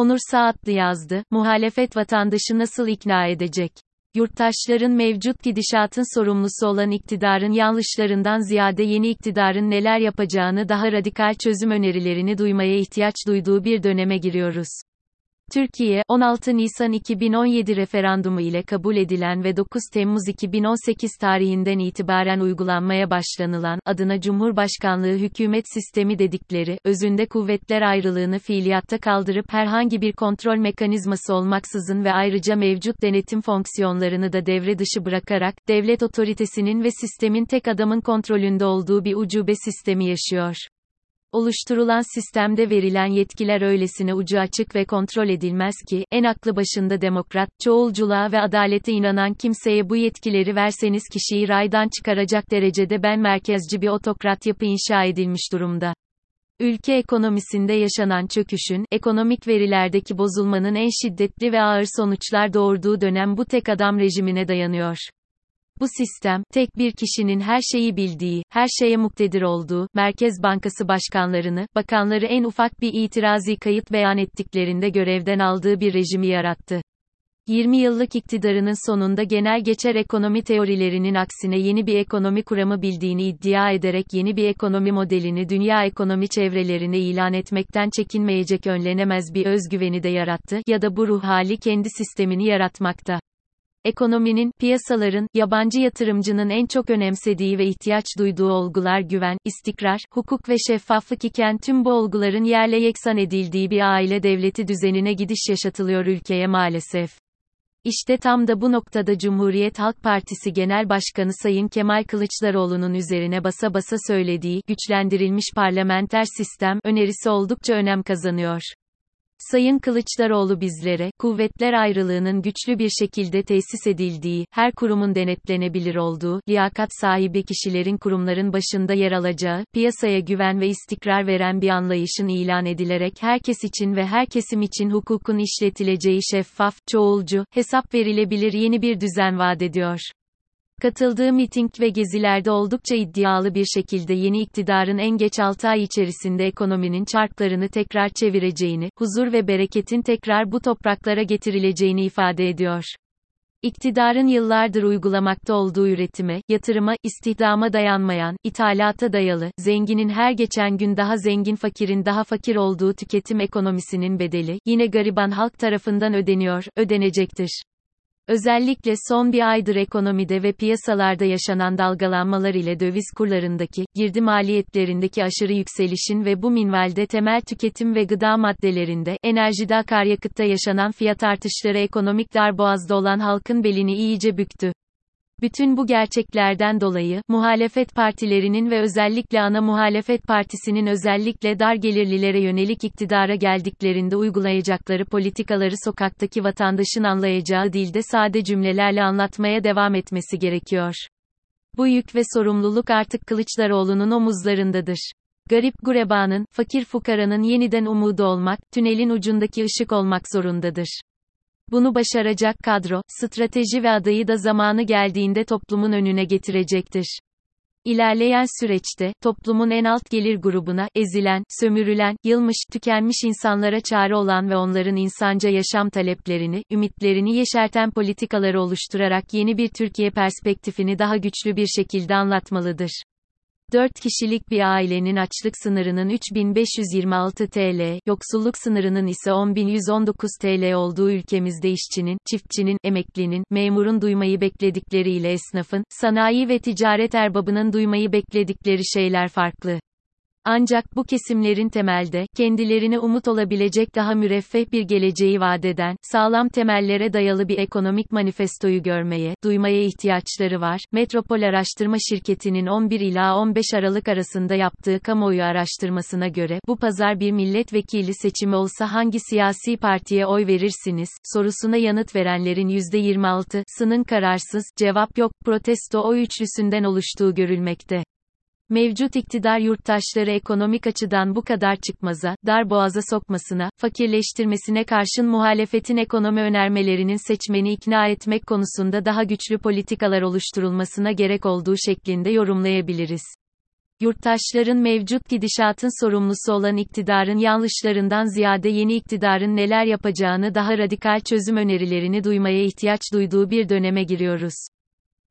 Onur Saatlı yazdı, muhalefet vatandaşı nasıl ikna edecek? Yurttaşların mevcut gidişatın sorumlusu olan iktidarın yanlışlarından ziyade yeni iktidarın neler yapacağını daha radikal çözüm önerilerini duymaya ihtiyaç duyduğu bir döneme giriyoruz. Türkiye, 16 Nisan 2017 referandumu ile kabul edilen ve 9 Temmuz 2018 tarihinden itibaren uygulanmaya başlanılan, adına Cumhurbaşkanlığı hükümet sistemi dedikleri, özünde kuvvetler ayrılığını fiiliyatta kaldırıp herhangi bir kontrol mekanizması olmaksızın ve ayrıca mevcut denetim fonksiyonlarını da devre dışı bırakarak, devlet otoritesinin ve sistemin tek adamın kontrolünde olduğu bir ucube sistemi yaşıyor. Oluşturulan sistemde verilen yetkiler öylesine ucu açık ve kontrol edilmez ki, en aklı başında demokrat, çoğulculuğa ve adalete inanan kimseye bu yetkileri verseniz kişiyi raydan çıkaracak derecede ben merkezci bir otokrat yapı inşa edilmiş durumda. Ülke ekonomisinde yaşanan çöküşün, ekonomik verilerdeki bozulmanın en şiddetli ve ağır sonuçlar doğurduğu dönem bu tek adam rejimine dayanıyor. Bu sistem, tek bir kişinin her şeyi bildiği, her şeye muktedir olduğu, Merkez Bankası başkanlarını, bakanları en ufak bir itirazi kayıt beyan ettiklerinde görevden aldığı bir rejimi yarattı. 20 yıllık iktidarının sonunda genel geçer ekonomi teorilerinin aksine yeni bir ekonomi kuramı bildiğini iddia ederek yeni bir ekonomi modelini dünya ekonomi çevrelerine ilan etmekten çekinmeyecek önlenemez bir özgüveni de yarattı ya da bu ruh hali kendi sistemini yaratmakta. Ekonominin, piyasaların, yabancı yatırımcının en çok önemsediği ve ihtiyaç duyduğu olgular güven, istikrar, hukuk ve şeffaflık iken tüm bu olguların yerle yeksan edildiği bir aile devleti düzenine gidiş yaşatılıyor ülkeye maalesef. İşte tam da bu noktada Cumhuriyet Halk Partisi Genel Başkanı Sayın Kemal Kılıçdaroğlu'nun üzerine basa basa söylediği, güçlendirilmiş parlamenter sistem, önerisi oldukça önem kazanıyor. Sayın Kılıçdaroğlu bizlere, kuvvetler ayrılığının güçlü bir şekilde tesis edildiği, her kurumun denetlenebilir olduğu, liyakat sahibi kişilerin kurumların başında yer alacağı, piyasaya güven ve istikrar veren bir anlayışın ilan edilerek herkes için ve her kesim için hukukun işletileceği şeffaf, çoğulcu, hesap verilebilir yeni bir düzen vaat ediyor. Katıldığı miting ve gezilerde oldukça iddialı bir şekilde yeni iktidarın en geç 6 ay içerisinde ekonominin çarklarını tekrar çevireceğini, huzur ve bereketin tekrar bu topraklara getirileceğini ifade ediyor. İktidarın yıllardır uygulamakta olduğu üretime, yatırıma, istihdama dayanmayan, ithalata dayalı, zenginin her geçen gün daha zengin fakirin daha fakir olduğu tüketim ekonomisinin bedeli, yine gariban halk tarafından ödeniyor, ödenecektir. Özellikle son bir aydır ekonomide ve piyasalarda yaşanan dalgalanmalar ile döviz kurlarındaki, girdi maliyetlerindeki aşırı yükselişin ve bu minvalde temel tüketim ve gıda maddelerinde, enerjide akaryakıtta yaşanan fiyat artışları ekonomik darboğazda olan halkın belini iyice büktü. Bütün bu gerçeklerden dolayı, muhalefet partilerinin ve özellikle ana muhalefet partisinin özellikle dar gelirlilere yönelik iktidara geldiklerinde uygulayacakları politikaları sokaktaki vatandaşın anlayacağı dilde sade cümlelerle anlatmaya devam etmesi gerekiyor. Bu yük ve sorumluluk artık Kılıçdaroğlu'nun omuzlarındadır. Garip gurebanın, fakir fukaranın yeniden umudu olmak, tünelin ucundaki ışık olmak zorundadır. Bunu başaracak kadro, strateji ve adayı da zamanı geldiğinde toplumun önüne getirecektir. İlerleyen süreçte, toplumun en alt gelir grubuna, ezilen, sömürülen, yılmış, tükenmiş insanlara çare olan ve onların insanca yaşam taleplerini, ümitlerini yeşerten politikaları oluşturarak yeni bir Türkiye perspektifini daha güçlü bir şekilde anlatmalıdır. 4 kişilik bir ailenin açlık sınırının 3526 TL, yoksulluk sınırının ise 10119 TL olduğu ülkemizde işçinin, çiftçinin, emeklinin, memurun duymayı bekledikleriyle esnafın, sanayi ve ticaret erbabının duymayı bekledikleri şeyler farklı. Ancak bu kesimlerin temelde, kendilerine umut olabilecek daha müreffeh bir geleceği vadeden, sağlam temellere dayalı bir ekonomik manifestoyu görmeye, duymaya ihtiyaçları var. Metropol Araştırma Şirketi'nin 11 ila 15 Aralık arasında yaptığı kamuoyu araştırmasına göre, bu pazar bir milletvekili seçimi olsa hangi siyasi partiye oy verirsiniz, sorusuna yanıt verenlerin %26'sının kararsız, cevap yok, protesto oy üçlüsünden oluştuğu görülmekte. Mevcut iktidar yurttaşları ekonomik açıdan bu kadar çıkmaza, dar boğaza sokmasına, fakirleştirmesine karşın muhalefetin ekonomi önermelerinin seçmeni ikna etmek konusunda daha güçlü politikalar oluşturulmasına gerek olduğu şeklinde yorumlayabiliriz. Yurttaşların mevcut gidişatın sorumlusu olan iktidarın yanlışlarından ziyade yeni iktidarın neler yapacağını daha radikal çözüm önerilerini duymaya ihtiyaç duyduğu bir döneme giriyoruz.